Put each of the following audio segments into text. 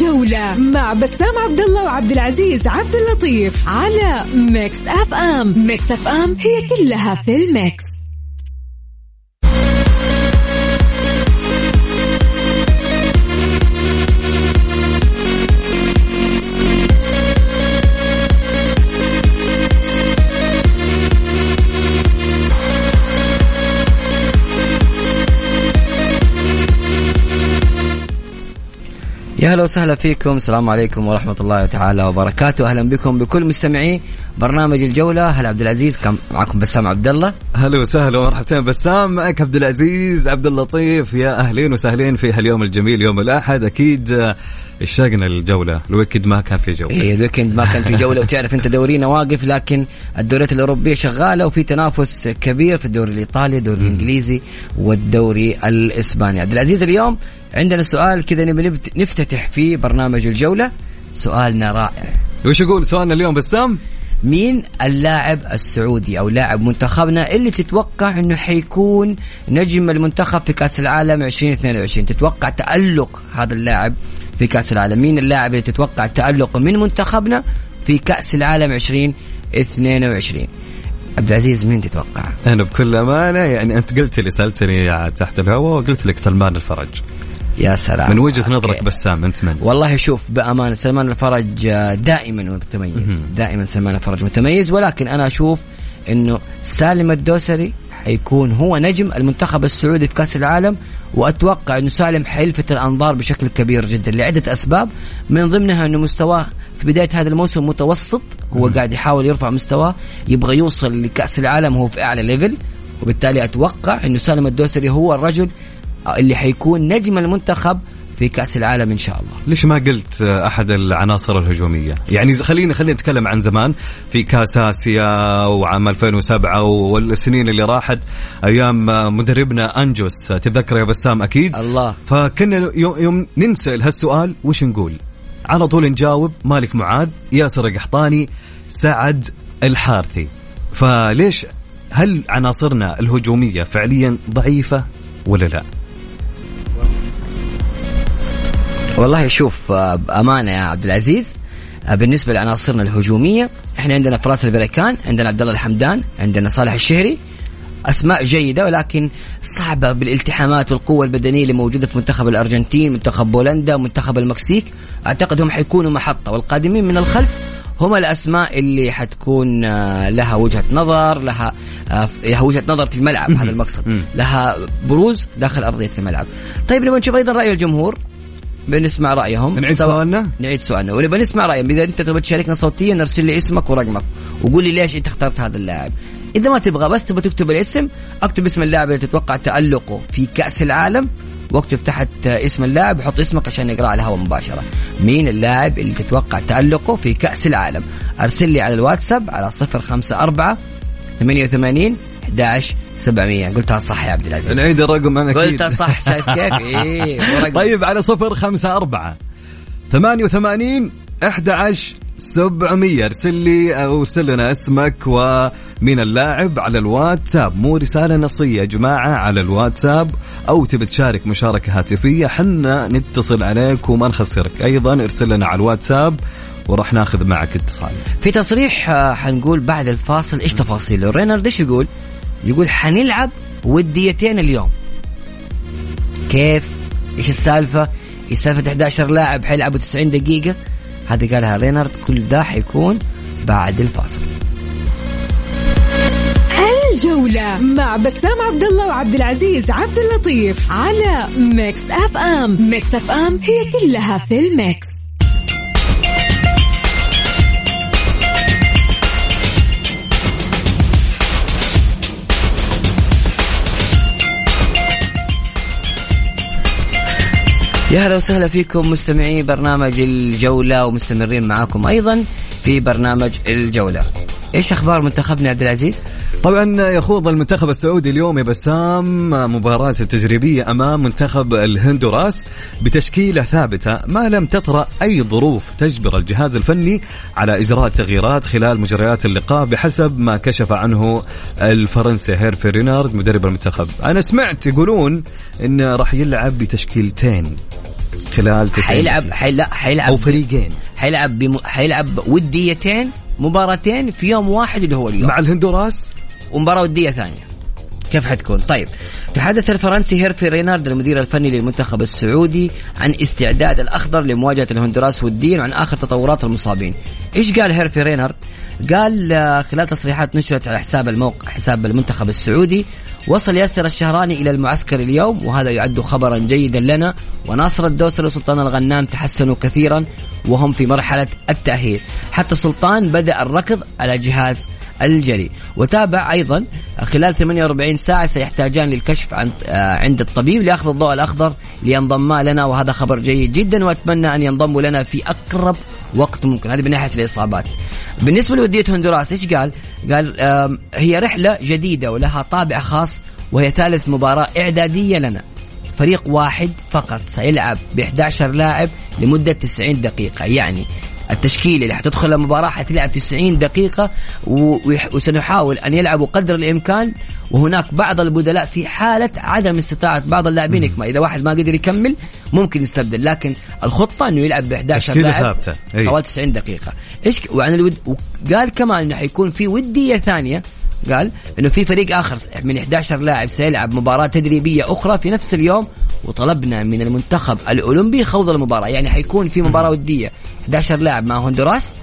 الجولة مع بسام عبد الله وعبد العزيز عبد اللطيف على Mix FM. Mix FM هي كلها في ال mix. يا هلا وسهلا فيكم. السلام عليكم ورحمة الله تعالى وبركاته. أهلا بكم بكل مستمعي برنامج الجولة. هلا عبد العزيز كمان معكم بسام عبد الله. هلا وسهلا ومرحبتين. بسام معك عبد العزيز عبد اللطيف. يا أهلين وسهلين في هاليوم الجميل يوم الأحد. أكيد آه، اشتقنا للجوله ال weekend ما كان في جولة. إيه ال weekend ما كان في جولة. وتعرف أنت دورينا واقف لكن الدوريات الأوروبية شغالة وفي تنافس كبير في الدوري الإيطالي الدوري الإنجليزي والدوري الإسباني. عبد العزيز اليوم عندنا سؤال كذا نبي نفتتح فيه برنامج الجولة. سؤالنا رائع. وش يقول سؤالنا اليوم بسام مين اللاعب السعودي أو لاعب منتخبنا اللي تتوقع إنه حيكون نجم المنتخب في كأس العالم 2022 تتوقع تألق هذا اللاعب في كأس العالم. مين اللاعب اللي تتوقع تالقه من منتخبنا في كأس العالم 2022 عبد العزيز مين تتوقع؟ أنا بكل أمانة يعني أنت قلت لي سألتني تحت الهواء وقلت لك سلمان الفرج. يا سلام. من وجهة نظرك أوكي. بسام أنت من؟ والله شوف بأمانة سلمان الفرج دائما متميز. دائما سلمان الفرج متميز ولكن أنا أشوف أنه سالم الدوسري حيكون هو نجم المنتخب السعودي في كأس العالم وأتوقع أنه سالم حيلفت الأنظار بشكل كبير جدا لعدة أسباب. من ضمنها أنه مستواه في بداية هذا الموسم متوسط هو قاعد يحاول يرفع مستواه يبغى يوصل لكأس العالم وهو في أعلى ليفل وبالتالي أتوقع أنه سالم الدوسري هو الرجل اللي حيكون نجم المنتخب في كأس العالم إن شاء الله. ليش ما قلت أحد العناصر الهجومية؟ يعني ز- خلينا خلينا نتكلم عن زمان في كأس آسيا وعام 2007 والسنين اللي راحت أيام مدربنا أنجوس تتذكر يا بسام؟ أكيد. الله. فكنا يوم, يوم ننسال هالسؤال وش نقول؟ على طول نجاوب مالك معاذ ياسر القحطاني سعد الحارثي. فليش هل عناصرنا الهجومية فعليا ضعيفة ولا لا؟ والله شوف آه، بأمانة يا عبد العزيز آه، بالنسبة لعناصرنا الهجومية إحنا عندنا فراس البركان عندنا عبد الله الحمدان عندنا صالح الشهري أسماء جيدة ولكن صعبة بالالتحامات والقوة البدنية اللي موجودة في منتخب الأرجنتين منتخب بولندا منتخب المكسيك. أعتقد هم حيكونوا محطة والقادمين من الخلف هم الأسماء اللي حتكون آه، لها وجهة نظر لها لها وجهة نظر في الملعب هذا المقصد. لها بروز داخل أرضية الملعب. طيب نبغى نشوف أيضا رأي الجمهور. بنسمع رأيهم. نعيد سواء- سؤالنا؟ نعيد سؤالنا. ونبغى نسمع رأيهم. إذا أنت تبغى تشاركنا صوتيا أرسل لي اسمك ورقمك وقول لي ليش أنت اخترت هذا اللاعب. إذا ما تبغى بس تبغى تكتب الاسم اكتب اسم اللاعب اللي تتوقع تألقه في كأس العالم واكتب تحت اسم اللاعب وحط اسمك عشان نقراه على الهواء مباشرة. مين اللاعب اللي تتوقع تألقه في كأس العالم؟ أرسل لي على الواتساب على 054 88 11 700 قلتها صح يا عبد العزيز. نعيد الرقم أنا أكيد. قلتها صح شايف كيف؟ إيه. طيب على صفر خمسة أربعة ثمانية وثمانين أحد عشر سبعمية. ارسل لي أو ارسل لنا اسمك ومين اللاعب على الواتساب. مو رسالة نصية يا جماعة على الواتساب. أو تبي تشارك مشاركة هاتفية حنا نتصل عليك وما نخسرك أيضا ارسل لنا على الواتساب وراح ناخذ معك اتصال. في تصريح آه، حنقول بعد الفاصل إيش تفاصيله؟ رينارد إيش يقول؟ يقول حنلعب وديتين اليوم. كيف؟ إيش السالفة؟ السالفه 11 لاعب حيلعبوا 90 دقيقة. هذه قالها رينارد كل ذا حيكون بعد الفاصل. الجولة مع بسام عبد الله وعبد العزيز عبد اللطيف على Mix FM. Mix FM هي كلها في ال mix. يا هلا وسهلا فيكم مستمعي برنامج الجولة ومستمرين معاكم أيضا في برنامج الجولة إيش أخبار منتخبنا عبد العزيز؟ طبعا يخوض المنتخب السعودي اليوم يا بسام مباراة تجريبية أمام منتخب الهندوراس بتشكيلة ثابتة ما لم تطرأ أي ظروف تجبر الجهاز الفني على إجراء تغييرات خلال مجريات اللقاء بحسب ما كشف عنه الفرنسي هيرفي رينارد مدرب المنتخب. أنا سمعت يقولون إنه راح يلعب بتشكيلتين خلال 90 حيلعب حيلا حيلعب أو فريقين. حيلعب بم... حيلعب وديتين مباراتين في يوم واحد اللي هو اليوم. مع الهندوراس؟ ومباراة ودية ثانية كيف حتكون؟ طيب تحدث الفرنسي هيرفي رينارد المدير الفني للمنتخب السعودي عن استعداد الأخضر لمواجهة الهندوراس وديا وعن آخر تطورات المصابين. إيش قال هيرفي رينارد؟ قال آه، خلال تصريحات نشرت على حساب الموقع حساب المنتخب السعودي وصل ياسر الشهراني إلى المعسكر اليوم وهذا يعد خبرا جيدا لنا وناصر الدوسري وسلطان الغنام تحسنوا كثيرا وهم في مرحلة التأهيل حتى سلطان بدأ الركض على جهاز الجري. وتابع أيضا خلال 48 ساعة سيحتاجان للكشف عن آه، عند الطبيب لأخذ الضوء الأخضر لينضما لنا وهذا خبر جيد جدا وأتمنى أن ينضموا لنا في أقرب وقت ممكن. هذه من ناحية الإصابات. بالنسبة لودية هندوراس إيش قال؟ قال هي رحلة جديدة ولها طابع خاص وهي ثالث مباراة إعدادية لنا. فريق واحد فقط سيلعب ب 11 لاعب لمدة 90 دقيقة. يعني التشكيلة اللي حتدخل المباراة حتلعب 90 دقيقة وسنحاول أن يلعبوا قدر الإمكان. وهناك بعض البدلاء في حالة عدم استطاعة بعض اللاعبين. يكمل إذا واحد ما قدر يكمل ممكن يستبدل. لكن الخطة أنه يلعب ب 11 لاعب طوال 90 دقيقة. إيش وعن الود وقال كمان أنه حيكون في ودية ثانية. قال إنه في فريق آخر من 11 لاعب سيلعب مباراة تدريبية أخرى في نفس اليوم وطلبنا من المنتخب الأولمبي خوض المباراة. يعني حيكون في مباراة ودية. 11 لاعب مع هندوراس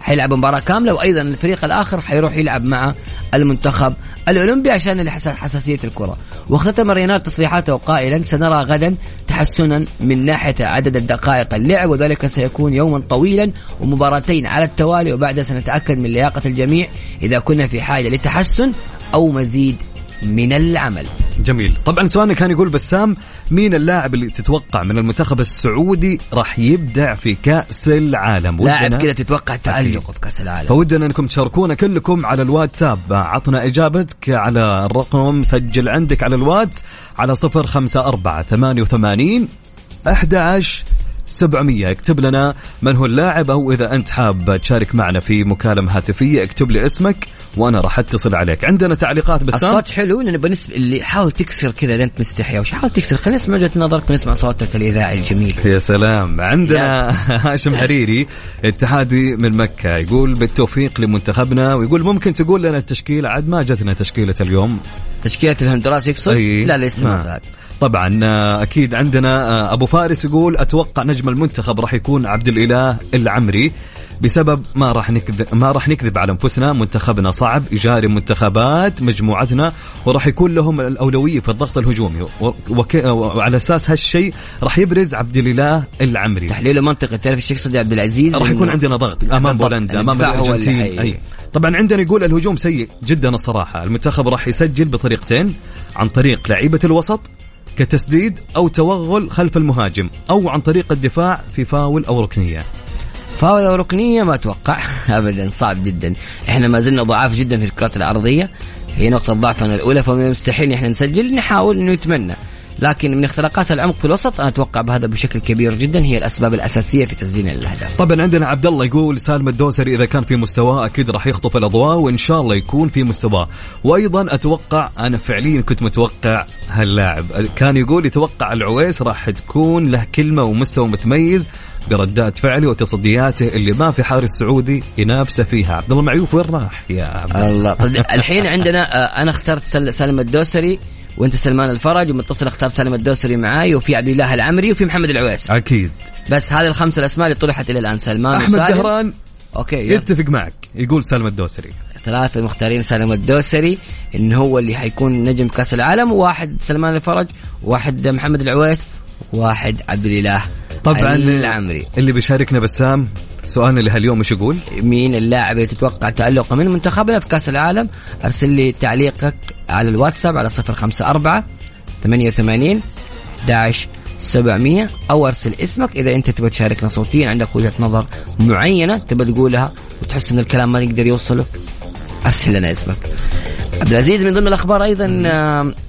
حيلعب مباراة كاملة وأيضا الفريق الآخر حيروح يلعب مع المنتخب الأولمبي عشان حساسية الكرة. واختتم رينار تصريحاته قائلا سنرى غدا تحسنا من ناحية عدد الدقائق اللعب وذلك سيكون يوما طويلا ومباراتين على التوالي وبعدها سنتأكد من لياقة الجميع إذا كنا في حاجة لتحسن أو مزيد من العمل. جميل. طبعا سؤالنا كان يقول بسام مين اللاعب اللي تتوقع من المنتخب السعودي راح يبدع في كأس العالم؟ لاعب كذا تتوقع تألقه في كأس العالم. فودنا أنكم تشاركونا كلكم على الواتساب. عطنا إجابتك على الرقم سجل عندك على الواتس على 054 88 11 700 اكتب لنا من هو اللاعب أو إذا أنت حاب تشارك معنا في مكالمة هاتفية اكتب لي اسمك وأنا راح أتصل عليك. عندنا تعليقات بس الصوت حلو لأن بالنسبة اللي حاول تكسر كذا أنت مستحي وش حاول تكسر. خلينا نسمع وجهة نظرك ونسمع صوتك الإذاعي الجميل. يا سلام. عندنا هاشم حريري اتحادي من مكة يقول بالتوفيق لمنتخبنا ويقول ممكن تقول لنا التشكيله عاد ما جتنا تشكيلة اليوم. تشكيلة الهندوراس يقصد؟ لا لسه ما طبعا آه، أكيد عندنا آه، أبو فارس يقول أتوقع نجم المنتخب راح يكون عبد الإله العمري بسبب ما راح نكذب ما راح نكذب على أنفسنا منتخبنا صعب يجاري منتخبات مجموعتنا وراح يكون لهم الأولوية في الضغط الهجومي وك... وعلى أساس هالشيء راح يبرز عبد الإله العمري. تحليله منطقي تعرف إيش يقصد عبد العزيز راح يكون عندنا ضغط أمام بولندا أمام الأرجنتين أي. طبعا عندنا يقول الهجوم سيء جدا الصراحة المنتخب راح يسجل بطريقتين عن طريق لعيبة الوسط كتسديد أو توغل خلف المهاجم أو عن طريق الدفاع في فاول أو ركنية. فاول أو ركنية ما أتوقع. أبدا صعب جدا. إحنا ما زلنا ضعاف جدا في الكرات العرضية. هي نقطة ضعفنا الأولى فمن المستحيل إحنا نسجل. نحاول إنه يتمنى. لكن من اختراقات العمق في الوسط أنا أتوقع بهذا بشكل كبير جدا هي الأسباب الأساسية في تسجيل الأهداف. طبعا عندنا عبد الله يقول سالم الدوسري إذا كان في مستواه أكيد راح يخطف الأضواء وإن شاء الله يكون في مستواه، وأيضا أتوقع أنا فعليا كنت متوقع هاللاعب، كان يقول يتوقع العويس راح تكون له كلمة ومستوى متميز بردات فعله وتصدياته اللي ما في حارس سعودي ينافسه فيها. عبد الله معيوف وين راح يا عبد الله؟ الحين عندنا آه، أنا اخترت سالم الدوسري. وانت سلمان الفرج ومتصل اختار سالم الدوسري معاي وفي عبد الله العمري وفي محمد العويس. أكيد. بس هذه الخمسه الأسماء اللي طرحت إلى الآن. سلمان أحمد زهران أوكي يتفق معك. يقول سالم الدوسري. ثلاثة مختارين سالم الدوسري انه هو اللي حيكون نجم كأس العالم وواحد سلمان الفرج وواحد محمد العويس وواحد عبد الإله طبعا العمري. اللي بيشاركنا بسام سؤالنا لهاليوم إيش يقول؟ مين اللاعب اللي تتوقع تألقه من منتخبنا في كأس العالم؟ أرسل لي تعليقك على الواتساب على 054 88 11 700 أو أرسل اسمك إذا أنت تبغى تشاركنا صوتيا عندك وجهة نظر معينة تبغى تقولها وتحس إن الكلام ما نقدر يوصله أرسل لنا اسمك. عبد العزيز من ضمن الأخبار أيضا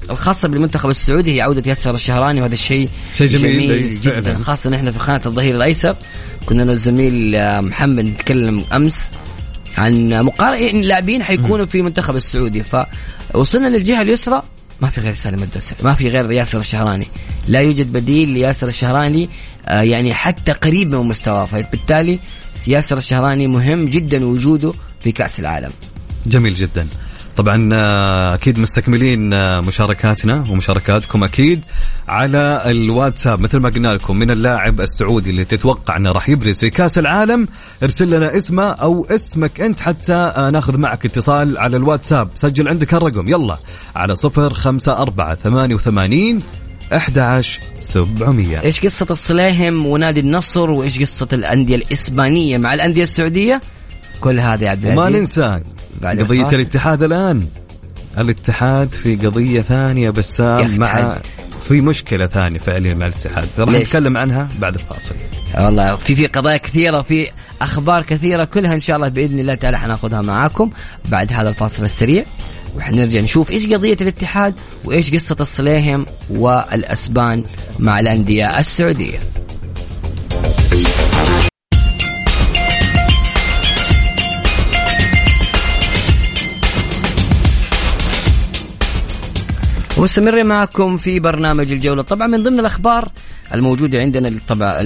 الخاصة بالمنتخب السعودي هي عودة ياسر الشهراني وهذا الشيء شيء جميل, جميل جدا خاصة نحن في خانة الظهير الأيسر كنا أنا والزميل محمد نتكلم أمس عن مقارنة لاعبين حيكونوا في المنتخب السعودي فوصلنا للجهة اليسرى ما في غير سالم الدوسري ما في غير ياسر الشهراني. لا يوجد بديل لياسر الشهراني آه، يعني حتى قريب من مستواه فبالتالي ياسر الشهراني مهم جدا وجوده في كأس العالم. جميل جدا. طبعا آه، أكيد مستكملين آه، مشاركاتنا ومشاركاتكم أكيد على الواتساب. مثل ما قلنا لكم من اللاعب السعودي اللي تتوقع إنه راح يبرز في كأس العالم ارسل لنا اسمه أو اسمك أنت حتى آه، ناخذ معك اتصال على الواتساب. سجل عندك الرقم. يلا على صفر خمسة أربعة ثمانية وثمانين 11700 إيش قصة الصليهم ونادي النصر وإيش قصة الأندية الإسبانية مع الأندية السعودية؟ كل هذا يا عبد العزيز. وما ننسى قضية. الاتحاد الآن الاتحاد في قضية ثانية بسام أخي مع. في مشكلة ثانية فعليا مع الاتحاد راح؟ نتكلم عنها بعد الفاصل والله في في قضايا كثيرة وفي أخبار كثيرة كلها إن شاء الله بإذن الله تعالى حناخذها معاكم بعد هذا الفاصل السريع وحنرجع نشوف إيش قضية الاتحاد وإيش قصة الصليهم والأسبان مع الأندية السعودية. ومستمرين معكم في برنامج الجولة. طبعا من ضمن الأخبار الموجودة عندنا طبعا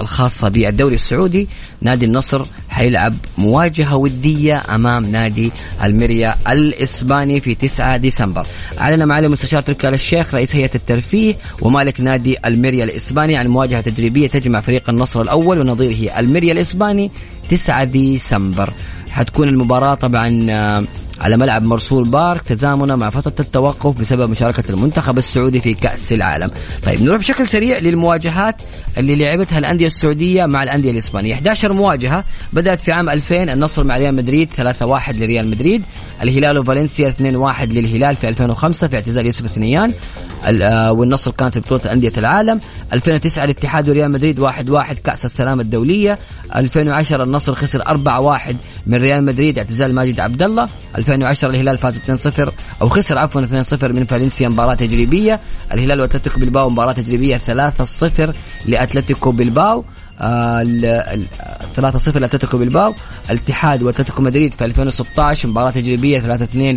الخاصة بالدوري السعودي نادي النصر حيلعب مواجهة ودية أمام نادي المريا الإسباني في 9 ديسمبر. أعلن معالي المستشار تركي آل الشيخ رئيس هيئة الترفيه ومالك نادي المريا الإسباني عن مواجهة تدريبية تجمع فريق النصر الأول ونظيره المريا الإسباني 9 ديسمبر. حتكون المباراة طبعا آه، على ملعب مرسول بارك تزامنا مع فترة التوقف بسبب مشاركة المنتخب السعودي في كأس العالم. طيب نروح بشكل سريع للمواجهات اللي لعبتها الأندية السعودية مع الأندية الإسبانية. 11 مواجهة بدأت في عام 2000 النصر مع ريال مدريد 3-1 لريال مدريد الهلال وفالنسيا 2-1 للهلال في 2005 في اعتزال يوسف الثنيان ال- آه، والنصر كانت بطولة أندية العالم 2009 الاتحاد وريال مدريد 1-1 كأس السلام الدولية 2010 النصر خسر 4-1 من ريال مدريد اعتزال ماجد عبد الله 2010 الهلال فاز 2-0 أو خسر عفوا 2-0 من فالنسيا مباراة تجريبية. الهلال وأتلتيكو بلباو مباراة تجريبية 3-0 لأتلتيكو بلباو. 3 0 لأتلتيكو بلباو الاتحاد وأتلتيكو مدريد في 2016 مباراة تجريبية 3 2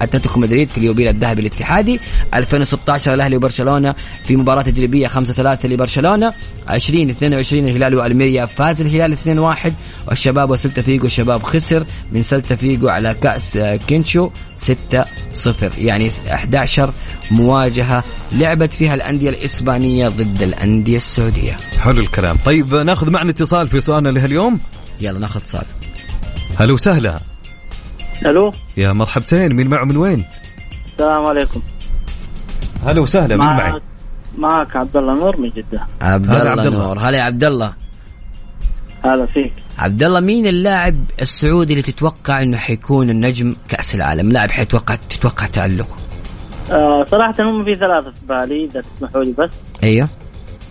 لأتلتيكو مدريد في اليوبيل الذهبي الاتحادي. 2016 الأهلي وبرشلونة في مباراة تجريبية 5 3 لبرشلونة. 20 22 الهلال والميريا فاز الهلال 2 1 والشباب وسلتا فيجو الشباب خسر من سلتا فيجو على كأس آه، كينشو. 6 صفر. يعني 11 مواجهة لعبت فيها الأندية الإسبانية ضد الأندية السعودية. حلو الكلام. طيب ناخذ معنا اتصال في سؤالنا لهاليوم. يلا ناخذ اتصال. هلا وسهلا. ألو؟ يا مرحبتين مين معه من وين؟ السلام عليكم. هلا وسهلا مين معي؟ معك عبد الله نور من جدة. عبد الله نور. هلا يا عبد الله هلا فيك. عبد الله مين اللاعب السعودي اللي تتوقع إنه حيكون النجم كأس العالم؟ لاعب حيتوقع تتوقع تألقه. آه صراحة هم في ثلاثة في بالي إذا تسمحوا لي بس. أيوه.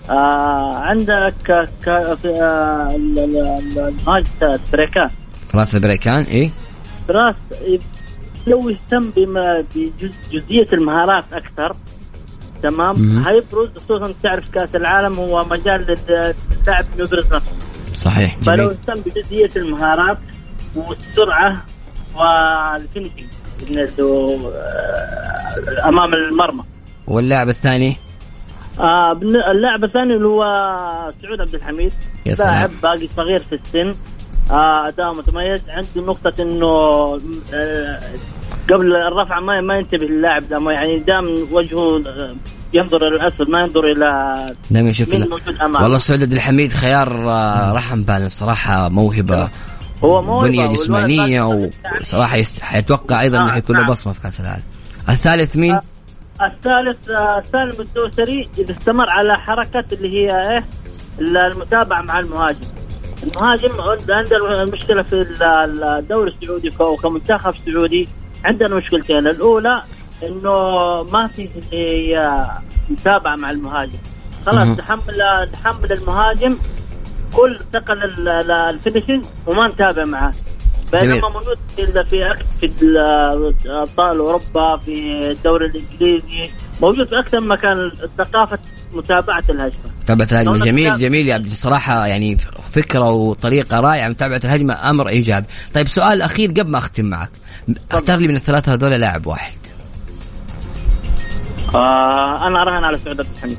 آه عندك ك... آه ال- ال- ال- المهاجم البريكان. فراس البريكان إيه؟ فراس لو يهتم بما بجزئيه المهارات أكثر تمام. هيبرز خصوصا تعرف كأس العالم هو مجال لل- للاعب يبرز نفسه. صحيح فلو جميل اهتم بجزئيه المهارات والسرعة وال finishing آه، أمام المرمى. واللاعب الثاني؟ آه اللاعب الثاني اللي هو سعود عبد الحميد. لاعب باقي صغير في السن. آه أداء متميز. عنده نقطة إنه آه قبل الرفع ما ما ينتبه اللاعب يعني دام وجهه آه، ينظر إلى الاسفل ما ينظر إلى دائما يشوف مين. موجود امامه والله سعود عبد الحميد خيار آه، رحم بال بصراحة موهبة هو والولد جسمانية باقي وصراحة يست... حيتوقع أيضا آه، أنه حيكون له نعم. بصمة في كأس العالم الثالث مين؟ آه. الثالث آه، سالم الدوسري إذا استمر على حركة اللي هي إيه المتابعة مع المهاجم المهاجم عنده المشكلة في ال- الدوري السعودي كمنتخب سعودي عندنا مشكلتين الأولى إنه ما في متابعة مع المهاجم. خلاص تحمل تحمل المهاجم. كل ثقل ال- ال- الفينشنج وما نتابع معاه. بينما موجود في في أبطال أوروبا في الدوري الإنجليزي. موجود في أكثر مكان ثقافة متابعة الهجمة. متابعة الهجمة لو جميل جميل يا عبد. صراحة يعني فكرة وطريقة رائعة متابعة الهجمة أمر إيجابي. طيب سؤال أخير قبل ما أختم معك. اختار لي من الثلاثة هذول لاعب واحد. آه أنا أراهن على سعود عبد الحميد.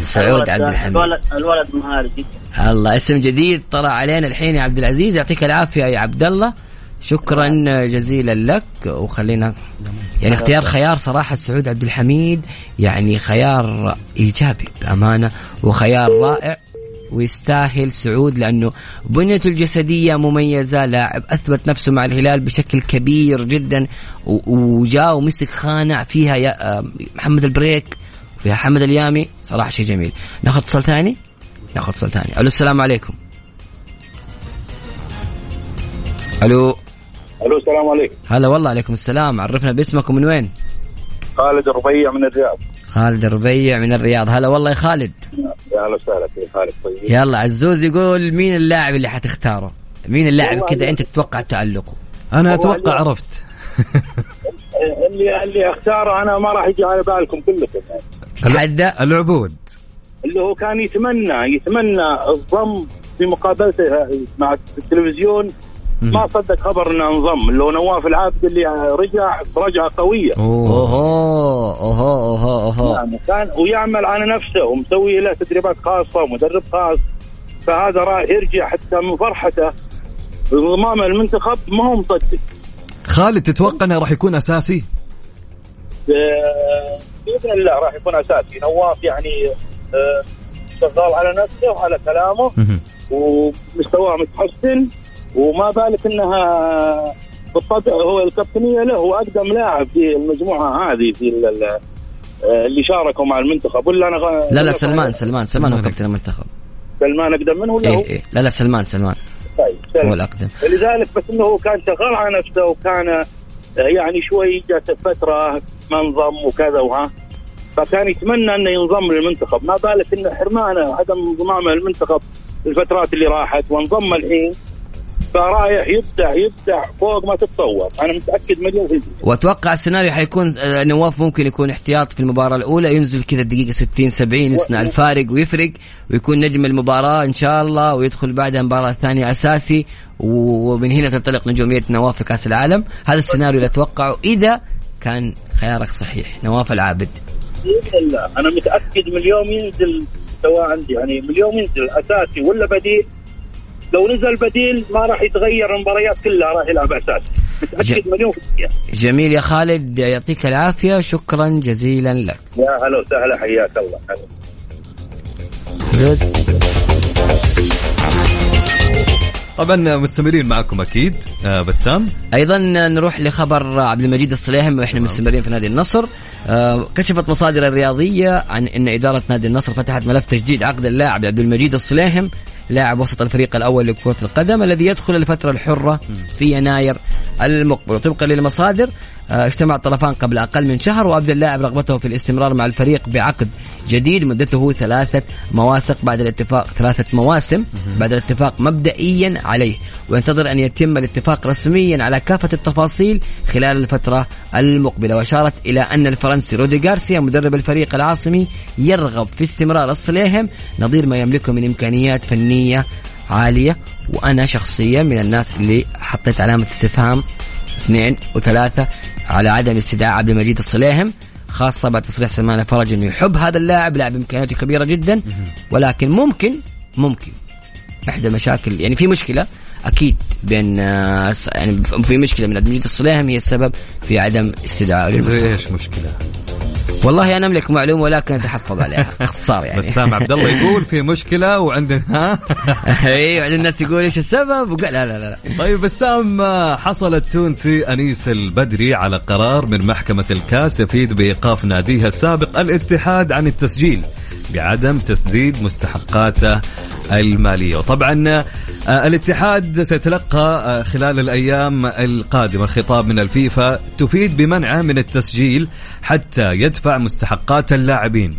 سعود عبد الحميد. الولد الولد مهاري جدا. الله اسم جديد طلع علينا الحين يا عبد العزيز. يعطيك العافية يا عبد الله. شكرا جزيلا لك. وخلينا يعني اختيار خيار صراحة سعود عبد الحميد يعني خيار إيجابي بأمانة وخيار رائع. ويستاهل سعود لأنه بنيته الجسدية مميزة لاعب أثبت نفسه مع الهلال بشكل كبير جدا وجاء ومسك خانع فيها يا آه، محمد البريك فيها حمد اليامي. صراحة شيء جميل. ناخذ اتصال ثاني؟ ناخذ اتصال ثاني. ألو السلام عليكم. ألو. ألو السلام عليكم. هلا والله عليكم السلام. عرفنا باسمك ومن وين؟ خالد الربيع من الرياض. خالد الربيع من الرياض. هلا والله يا خالد. يا أهلا وسهلا في خالد طيب. يلا عزوز يقول مين اللاعب اللي حتختاره؟ مين اللاعب كذا أنت تتوقع تألقه؟ أنا أتوقع اللي- عرفت. اللي اللي أختاره أنا ما راح يجي على بالكم كلكم. يعني. تحدى العبود. اللي هو كان يتمنى يتمنى الضم في مقابلته مع التلفزيون ما صدق خبر إنه انضم. اللي هو نواف العابد اللي رجع رجعة قوية. أوه. اوهو اوهو اوهو يعني كان ويعمل على نفسه ومسوي له تدريبات خاصة ومدرب خاص. فهذا راح يرجع حتى من فرحته. انضمام المنتخب ما هو مصدق. خالد تتوقع إنه راح يكون أساسي؟ آه، بإذن الله راح يكون أساسي. نواف يعني آه، شغال على نفسه وعلى كلامه. ومستواه متحسن. وما بالك إنها بالطبع هو الكابتنية له هو أقدم لاعب في المجموعة هذه في ال- ال- آه، اللي شاركوا مع المنتخب. ولا أنا لا لا سلمان سلمان سلمان هو سلمان. كابتن المنتخب. سلمان أقدم منه ولا هو؟ إيه إيه. لا لا سلمان سلمان. طيب هو سلمان. الأقدم. لذلك بس إنه هو كان شغال على نفسه وكان آه، يعني شوي جات فترة ما انضم وكذا وها. فكان يتمنى إنه ينضم للمنتخب. ما بالك انه حرمانة عدم انضمامه للمنتخب الفترات اللي راحت وانضم الحين. فرايح يبدع يبدع فوق ما تتصور. أنا متأكد مليون في المية. وأتوقع السيناريو حيكون آه، نواف ممكن يكون احتياط في المباراة الأولى ينزل كذا الدقيقه 60 70 يصنع الفارق ويفرق ويكون نجم المباراة إن شاء الله ويدخل بعدها المباراه الثانية أساسي ومن هنا تنطلق نجومية نواف في كأس العالم. هذا السيناريو اللي أتوقعه إذا كان خيارك صحيح. نواف العابد. بإذن الله. أنا متأكد من اليوم ينزل سواء عندي يعني من اليوم ينزل أساسي ولا بديل لو نزل بديل ما راح يتغير المباريات كلها راح يلعب اساسي متأكد مليون في المية. جميل يا خالد يعطيك العافية شكرا جزيلا لك. يا هلا وسهلا حياك الله. زود. طبعا مستمرين معكم أكيد آه بسام. أيضا نروح لخبر عبد المجيد الصليهم وإحنا مستمرين في نادي النصر. آه، كشفت مصادر الرياضية عن إن إدارة نادي النصر فتحت ملف تجديد عقد اللاعب عبد المجيد الصليهم لاعب وسط الفريق الأول لكرة القدم الذي يدخل الفترة الحرة في يناير المقبل وطبقا للمصادر اجتمع الطرفان قبل أقل من شهر وابدى اللاعب رغبته في الاستمرار مع الفريق بعقد جديد. مدته ثلاثة مواسق بعد الاتفاق ثلاثة مواسم بعد الاتفاق مبدئيا عليه. وينتظر أن يتم الاتفاق رسميا على كافة التفاصيل خلال الفترة المقبلة. وأشارت إلى أن الفرنسي رودي غارسيا مدرب الفريق العاصمي يرغب في استمرار الصليهم. نظير ما يملكه من إمكانيات فنية عالية. وأنا شخصيا من الناس اللي حطيت علامة استفهام اثنين وثلاثة. على عدم استدعاء عبد المجيد الصليهم خاصة بعد تصريح سلمان الفرج إنه يحب هذا اللاعب لاعب إمكانياته كبيرة جدا ولكن ممكن ممكن إحدى مشاكل يعني في مشكلة أكيد بين آه، يعني في مشكلة من عبد المجيد الصليهم هي السبب في عدم للمنتخب. زي إيش مشكلة؟ والله أنا أملك معلومة ولكن أتحفظ عليها. باختصار يعني. بسام عبد الله يقول في مشكلة وعندنا. ها أيوه بعدين الناس يقول إيش السبب؟ وقال لا لا لا. طيب بسام حصل التونسي أنيس البدري على قرار من محكمة الكاس يفيد بإيقاف ناديها السابق الاتحاد عن التسجيل. بعدم تسديد مستحقاته المالية. وطبعا آه، الاتحاد سيتلقى آه، خلال الأيام القادمة خطاب من الفيفا تفيد بمنعه من التسجيل حتى يدفع مستحقات اللاعبين.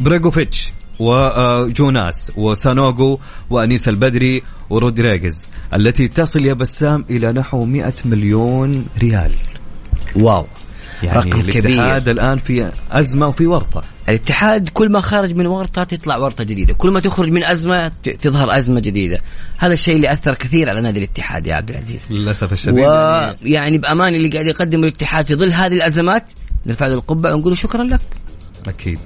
بريجوفيتش وجوناس وسانوغو وأنيس البدري ورودريغيز التي تصل يا بسام إلى نحو 100 مليون ريال. wow. يعني رقم كبير. الاتحاد الآن في أزمة وفي ورطة. الاتحاد كل ما خرج من ورطة تطلع ورطة جديدة. كل ما تخرج من أزمة تظهر أزمة جديدة. هذا الشيء اللي أثر كثير على نادي الاتحاد يا عبد العزيز. للأسف الشديد. يعني ويعني بأمان اللي قاعد يقدمه الاتحاد في ظل هذه الأزمات نرفع له القبعة ونقول شكرا لك. أكيد.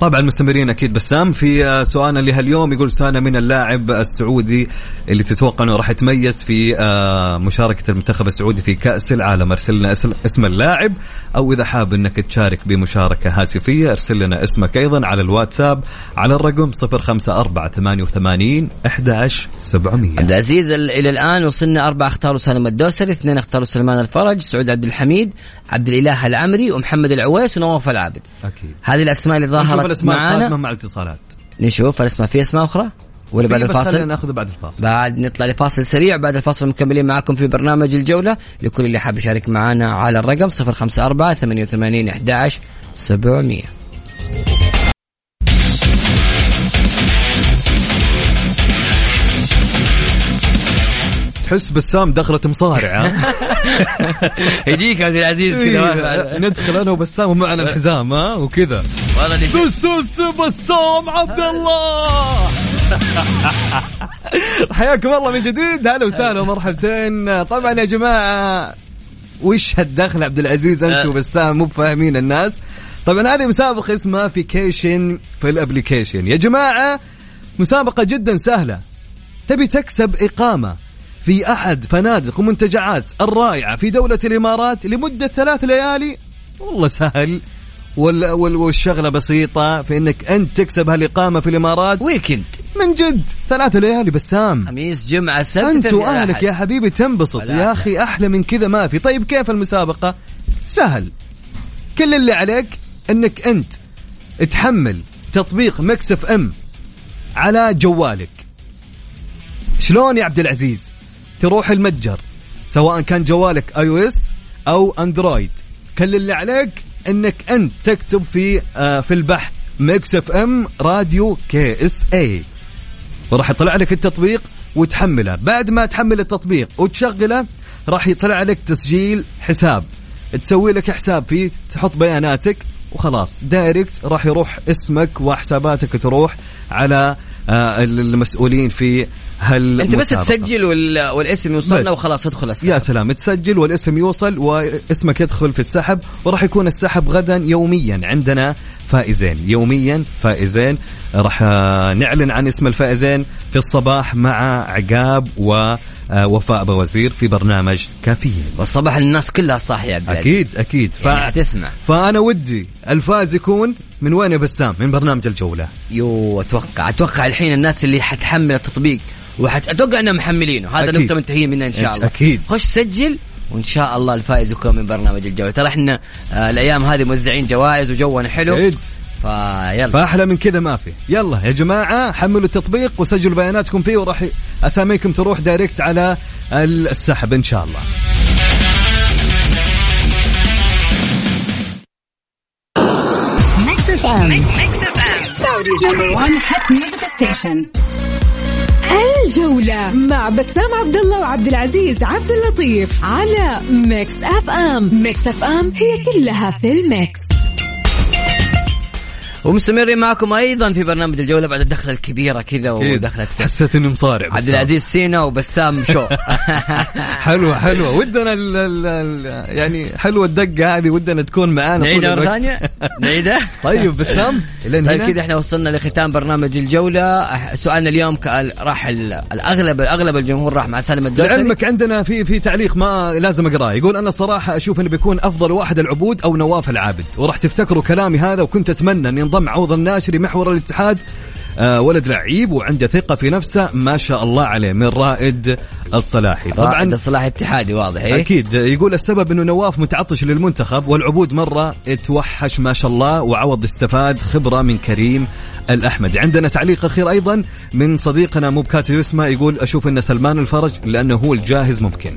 طبعا مستمرين أكيد بسام. في سؤالنا لهاليوم يقول سنه من اللاعب السعودي اللي تتوقع أنه راح يتميز في آه، مشاركة المنتخب السعودي في كأس العالم. أرسل لنا اسم- اللاعب أو إذا حاب إنك تشارك بمشاركة هاتفية أرسل لنا اسمك أيضا على الواتساب على الرقم 05488 11700 عبد العزيز ال- إلى الآن وصلنا أربعة اختاروا سالم الدوسري اثنين اختاروا سلمان الفرج سعود عبد الحميد عبد الإله العمري ومحمد العويس ونواف العابد. أكيد. هذه الأسماء اللي نشوف الاسماء القادمه معانا؟ مع الاتصالات. نشوف الاسماء في اسماء أخرى؟ ولا بعد الفاصل؟ ناخذ بعد الفاصل. بعد نطلع لفاصل سريع بعد الفاصل مكملين معاكم في برنامج الجولة. لكل اللي حاب يشارك معنا على الرقم 054 88 11 700 تحس بسام دخلت مصارع ها؟ يجيك عبد العزيز كذا على- ندخل أنا وبسام ومعنا الحزام ها؟ وكذا. والله دي بسوس بسام عبد الله! حياكم الله من جديد. هلا وسهلا ومرحبتين. طبعا يا جماعة وش هالدخل عبد العزيز؟ أنت أه. وبسام مو فاهمين الناس. طبعا هذه مسابقة اسمها vacation في ال application يا جماعة مسابقة جدا سهلة. تبي تكسب إقامة. في أحد فنادق ومنتجعات الرائعة في دولة الإمارات لمدة ثلاث ليالي؟ والله سهل. وال وال والشغلة بسيطة في أنك أنت تكسب هالإقامة في الإمارات. weekend. من جد. ثلاث ليالي بسام خميس جمعة سبت وأهلك الأحد. يا حبيبي تنبسط. يا. أخي أحلى من كذا ما في. طيب كيف المسابقة؟ سهل. كل اللي عليك أنك أنت تحمل تطبيق Mix FM على جوالك. شلون يا عبد العزيز؟ تروح المتجر سواء كان جوالك iOS أو Android كل اللي عليك إنك أنت تكتب في آه في البحث Mix FM Radio KSA وراح يطلع لك التطبيق وتحمله. بعد ما تحمل التطبيق وتشغله راح يطلع لك تسجيل حساب. تسوي لك حساب فيه تحط بياناتك وخلاص. direct راح يروح اسمك وحساباتك تروح على آه، المسؤولين في هال أنت بس تسجل وال... والاسم. يوصلنا وخلاص تدخل السحب. يا سلام تسجل والاسم يوصل واسمك يدخل في السحب وراح يكون السحب غدا يوميا. عندنا فائزين يوميا فائزين. راح آه، نعلن عن اسم الفائزين في الصباح مع عقاب ووفاء بوزير في برنامج كافيين. والصباح الناس كلها صاحية يا عبد. أكيد أكيد. ف... يعني حتسمع فأنا ودي الفائز يكون من وين يا بسام؟ من برنامج الجولة. يو أتوقع أتوقع الحين الناس اللي حتحمل التطبيق. وحت أتوقع إنهم محملينه هذا أكيد. نقطة منتهيين منها إن شاء الله أكيد. خش سجل وإن شاء الله الفائز يكون من برنامج الجوله ترى إحنا آه الأيام هذه موزعين جوائز وجونا حلو أكيد. فيلا فأحلى من كذا ما في يلا يا جماعة حملوا التطبيق وسجلوا بياناتكم فيه وراح أساميكم تروح دايركت على السحب إن شاء الله Mix FM. Saudi's number one hit music station. الجولة مع بسام عبد الله وعبد العزيز عبد اللطيف على Mix FM، Mix FM هي كلها في ال mix. ومستمرين معكم أيضا في برنامج الجولة بعد الدخلة الكبيرة كذا ودخلت حسيت اني مصارع عبد. العزيز سينا وبسام شو. حلوة حلوة. ودنا ال ال ال يعني حلوة الدقة هذه ودنا تكون معانا نعيدها مرة. ثانية؟ نعيدها؟ طيب بسام طيب كذا إحنا وصلنا لختام برنامج الجولة. أح- سؤالنا اليوم راح ال- الأغلب الأغلب الجمهور راح مع سالم الدوسري. لعلمك عندنا في في تعليق ما لازم أقرأه. يقول أنا صراحة أشوف إنه بيكون أفضل واحد العبود أو نواف العابد. وراح تفتكروا كلامي هذا وكنت أتمنى أن ينضم عوض الناشري محور الاتحاد آه ولد لعيب وعنده ثقة في نفسه ما شاء الله عليه من رائد الصلاحي. طبعا طبعا الصلاح اتحادي واضح إيه؟ أكيد. يقول السبب إنه نواف متعطش للمنتخب والعبود مرة توحش ما شاء الله وعوض استفاد خبرة من كريم الأحمد. عندنا تعليق أخير أيضا من صديقنا مو بكاتب اسمه يقول أشوف إن سلمان الفرج لأنه هو الجاهز ممكن.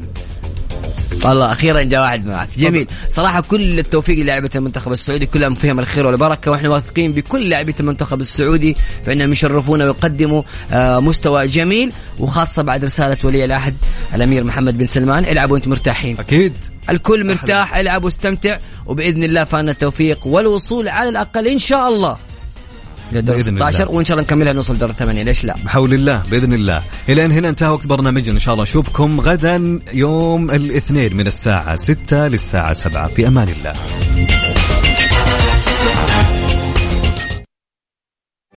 والله أخيرا جاء واحد معك جميل. صراحة كل التوفيق للاعيبه المنتخب السعودي كلهم فيهم الخير والبركة وإحنا واثقين بكل لاعبيه المنتخب السعودي فإنهم يشرفونا ويقدموا آه، مستوى جميل وخاصة بعد رسالة ولي العهد الأمير محمد بن سلمان. العبوا وأنتم مرتاحين. أكيد. الكل مرتاح العب واستمتع وبإذن الله فأنا التوفيق والوصول على الأقل إن شاء الله. لدور بإذن 16 الله. وإن شاء الله نكملها نوصل دور الثمانيه ليش لا؟ بحول الله بإذن الله. إلى أن هنا انتهى وقت برنامجنا. إن شاء الله نشوفكم غدا يوم الاثنين من الساعة 6 للساعة 7 في أمان الله.